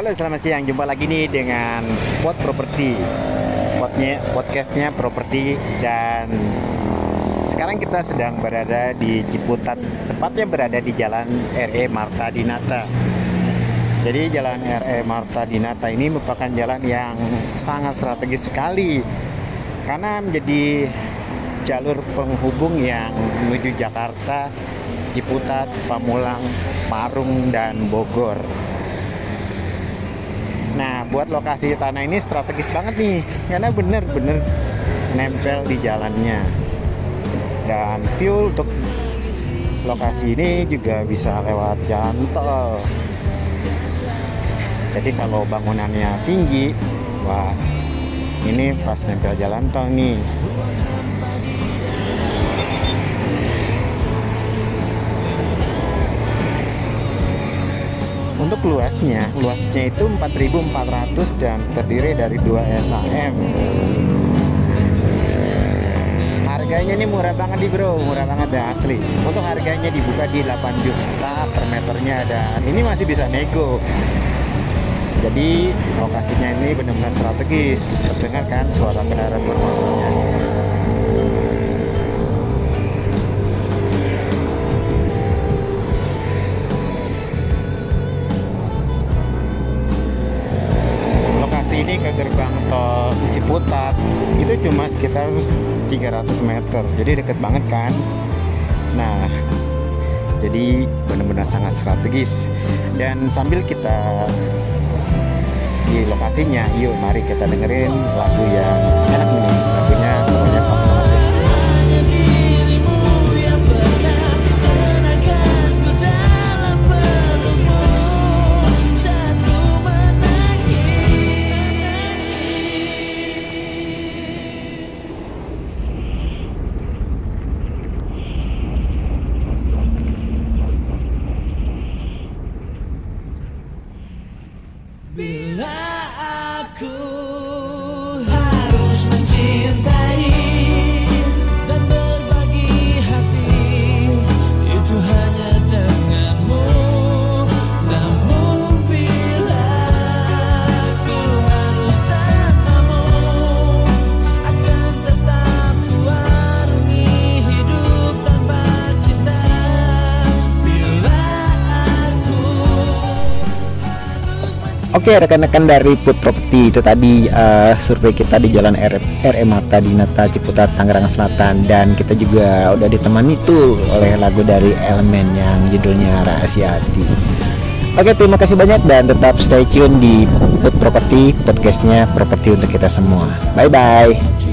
Halo selamat siang, jumpa lagi nih dengan Pot Property. Potnya, podcastnya Property dan sekarang kita sedang berada di Ciputat Tepatnya berada di Jalan RE Marta Dinata. Jadi Jalan RE Marta Dinata ini merupakan jalan yang sangat strategis sekali Karena menjadi jalur penghubung yang menuju Jakarta Ciputat, Pamulang, Parung, dan Bogor. Nah, buat lokasi tanah ini strategis banget nih, karena bener-bener nempel di jalannya. Dan view untuk lokasi ini juga bisa lewat jalan tol. Jadi kalau bangunannya tinggi, wah ini pas nempel jalan tol nih. Untuk luasnya, luasnya itu 4.400 dan terdiri dari dua SAM. Harganya ini murah banget nih bro, murah banget dah asli. Untuk harganya dibuka di 8 juta per meternya dan ini masih bisa nego. Jadi lokasinya ini benar-benar strategis. Terdengar kan suara kendaraan bermotornya. Itu cuma sekitar 300 meter jadi deket banget kan? Nah jadi benar-benar sangat strategis. Dan sambil kita di lokasinya yuk mari kita dengerin lagu yang enak nih Be Oke rekan-rekan dari Put Property itu tadi eh, survei kita di Jalan R RE Marta Dinata Ciputat Tangerang Selatan dan kita juga udah ditemani tuh oleh lagu dari Elemen yang judulnya Rahasia Hati. Oke terima kasih banyak dan tetap stay tune di Put Property podcastnya properti untuk kita semua. Bye bye.